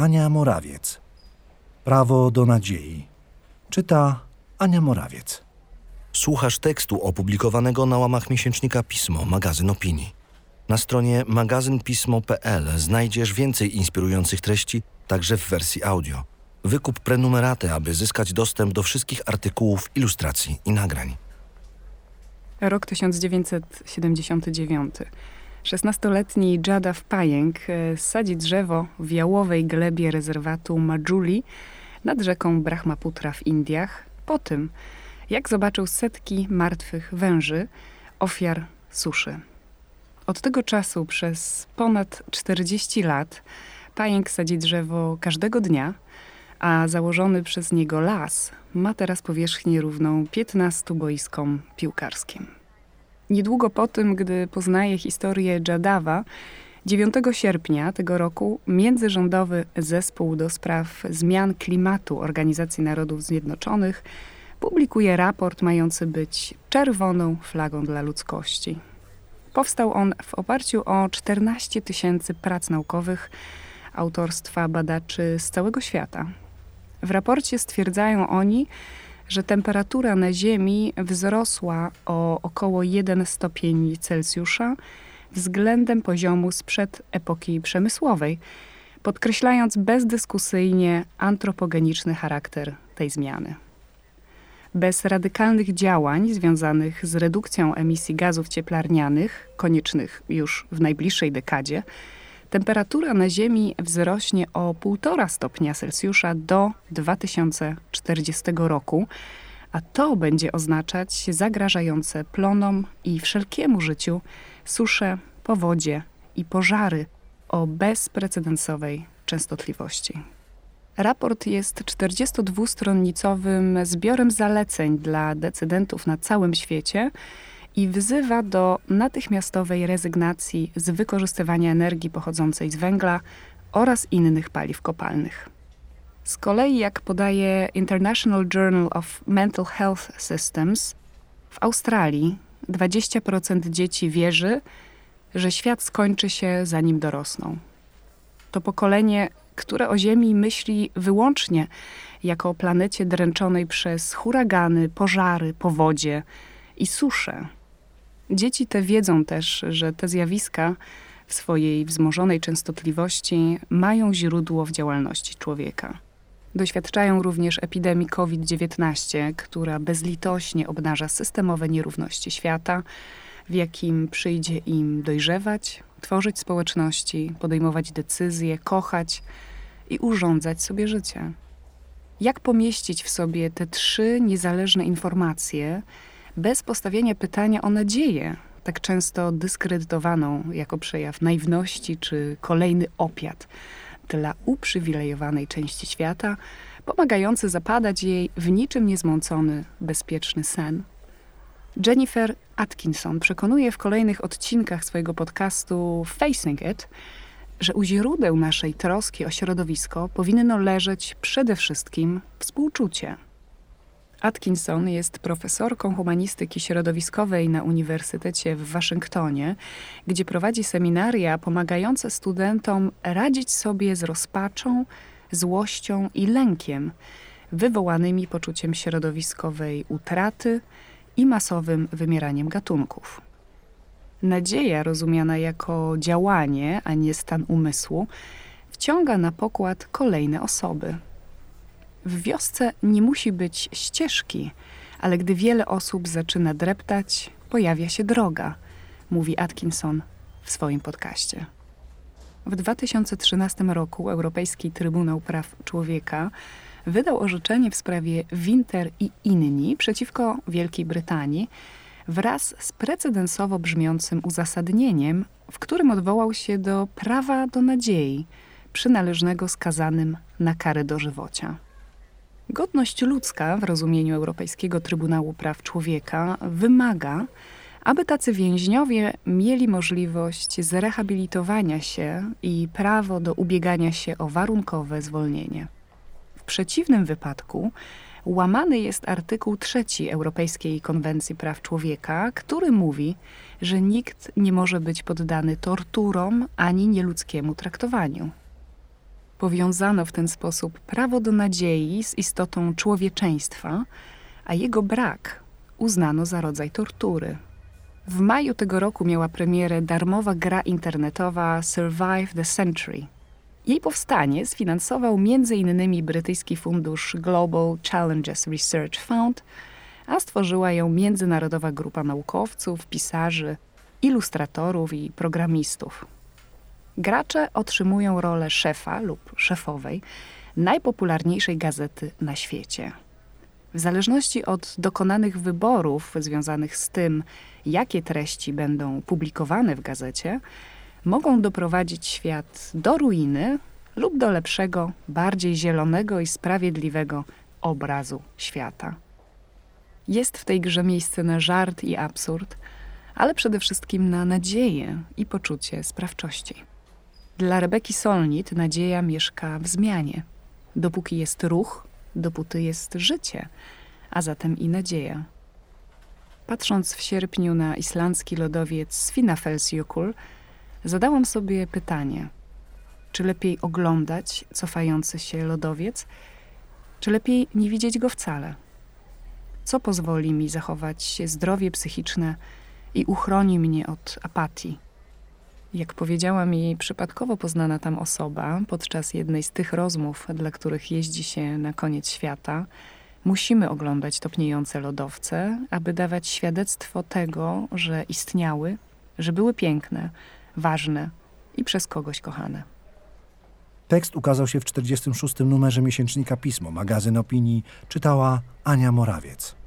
Ania Morawiec. Prawo do nadziei. Czyta Ania Morawiec. Słuchasz tekstu opublikowanego na łamach miesięcznika Pismo, magazyn opinii. Na stronie magazynpismo.pl znajdziesz więcej inspirujących treści, także w wersji audio. Wykup prenumeraty, aby zyskać dostęp do wszystkich artykułów, ilustracji i nagrań. Rok 1979. 16-letni Jadaw Pajęk e, sadzi drzewo w jałowej glebie rezerwatu Majuli nad rzeką Brahmaputra w Indiach po tym, jak zobaczył setki martwych węży, ofiar suszy. Od tego czasu przez ponad 40 lat Pajęk sadzi drzewo każdego dnia, a założony przez niego las ma teraz powierzchnię równą 15 boiskom piłkarskim. Niedługo po tym, gdy poznaje historię Jadawa, 9 sierpnia tego roku międzyrządowy zespół do spraw zmian klimatu Organizacji Narodów Zjednoczonych publikuje raport mający być czerwoną flagą dla ludzkości. Powstał on w oparciu o 14 tysięcy prac naukowych autorstwa badaczy z całego świata. W raporcie stwierdzają oni, że temperatura na Ziemi wzrosła o około 1 stopień Celsjusza względem poziomu sprzed epoki przemysłowej, podkreślając bezdyskusyjnie antropogeniczny charakter tej zmiany. Bez radykalnych działań związanych z redukcją emisji gazów cieplarnianych, koniecznych już w najbliższej dekadzie, temperatura na Ziemi wzrośnie o 1,5 stopnia Celsjusza do 2040 roku, a to będzie oznaczać zagrażające plonom i wszelkiemu życiu susze, powodzie i pożary o bezprecedensowej częstotliwości. Raport jest 42-stronnicowym zbiorem zaleceń dla decydentów na całym świecie i wzywa do natychmiastowej rezygnacji z wykorzystywania energii pochodzącej z węgla oraz innych paliw kopalnych. Z kolei, jak podaje International Journal of Mental Health Systems, w Australii 20% dzieci wierzy, że świat skończy się zanim dorosną. To pokolenie, które o Ziemi myśli wyłącznie jako o planecie dręczonej przez huragany, pożary, powodzie i susze. Dzieci te wiedzą też, że te zjawiska w swojej wzmożonej częstotliwości mają źródło w działalności człowieka. Doświadczają również epidemii COVID-19, która bezlitośnie obnaża systemowe nierówności świata, w jakim przyjdzie im dojrzewać, tworzyć społeczności, podejmować decyzje, kochać i urządzać sobie życie. Jak pomieścić w sobie te trzy niezależne informacje bez postawienia pytania o nadzieję, tak często dyskredytowaną jako przejaw naiwności czy kolejny opiat dla uprzywilejowanej części świata, pomagający zapadać jej w niczym niezmącony, bezpieczny sen. Jennifer Atkinson przekonuje w kolejnych odcinkach swojego podcastu Facing It, że u źródeł naszej troski o środowisko powinno leżeć przede wszystkim współczucie. Atkinson jest profesorką humanistyki środowiskowej na Uniwersytecie w Waszyngtonie, gdzie prowadzi seminaria pomagające studentom radzić sobie z rozpaczą, złością i lękiem wywołanymi poczuciem środowiskowej utraty i masowym wymieraniem gatunków. Nadzieja, rozumiana jako działanie, a nie stan umysłu, wciąga na pokład kolejne osoby. W wiosce nie musi być ścieżki, ale gdy wiele osób zaczyna dreptać, pojawia się droga, mówi Atkinson w swoim podcaście. W 2013 roku Europejski Trybunał Praw Człowieka wydał orzeczenie w sprawie Winter i inni przeciwko Wielkiej Brytanii wraz z precedensowo brzmiącym uzasadnieniem, w którym odwołał się do prawa do nadziei przynależnego skazanym na karę dożywocia. Godność ludzka w rozumieniu Europejskiego Trybunału Praw Człowieka wymaga, aby tacy więźniowie mieli możliwość zrehabilitowania się i prawo do ubiegania się o warunkowe zwolnienie. W przeciwnym wypadku łamany jest artykuł 3 Europejskiej Konwencji Praw Człowieka, który mówi, że nikt nie może być poddany torturom ani nieludzkiemu traktowaniu. Powiązano w ten sposób prawo do nadziei z istotą człowieczeństwa, a jego brak uznano za rodzaj tortury. W maju tego roku miała premierę darmowa gra internetowa Survive the Century. Jej powstanie sfinansował m.in. brytyjski fundusz Global Challenges Research Fund, a stworzyła ją międzynarodowa grupa naukowców, pisarzy, ilustratorów i programistów. Gracze otrzymują rolę szefa lub szefowej najpopularniejszej gazety na świecie. W zależności od dokonanych wyborów związanych z tym, jakie treści będą publikowane w gazecie, mogą doprowadzić świat do ruiny lub do lepszego, bardziej zielonego i sprawiedliwego obrazu świata. Jest w tej grze miejsce na żart i absurd, ale przede wszystkim na nadzieję i poczucie sprawczości. Dla Rebeki Solnit nadzieja mieszka w zmianie. Dopóki jest ruch, dopóty jest życie, a zatem i nadzieja. Patrząc w sierpniu na islandzki lodowiec Svinafellsjökull, zadałam sobie pytanie: czy lepiej oglądać cofający się lodowiec, czy lepiej nie widzieć go wcale? Co pozwoli mi zachować zdrowie psychiczne i uchroni mnie od apatii? Jak powiedziała mi przypadkowo poznana tam osoba podczas jednej z tych rozmów, dla których jeździ się na koniec świata, musimy oglądać topniejące lodowce, aby dawać świadectwo tego, że istniały, że były piękne, ważne i przez kogoś kochane. Tekst ukazał się w 46. numerze miesięcznika Pismo, magazyn opinii, czytała Ania Morawiec.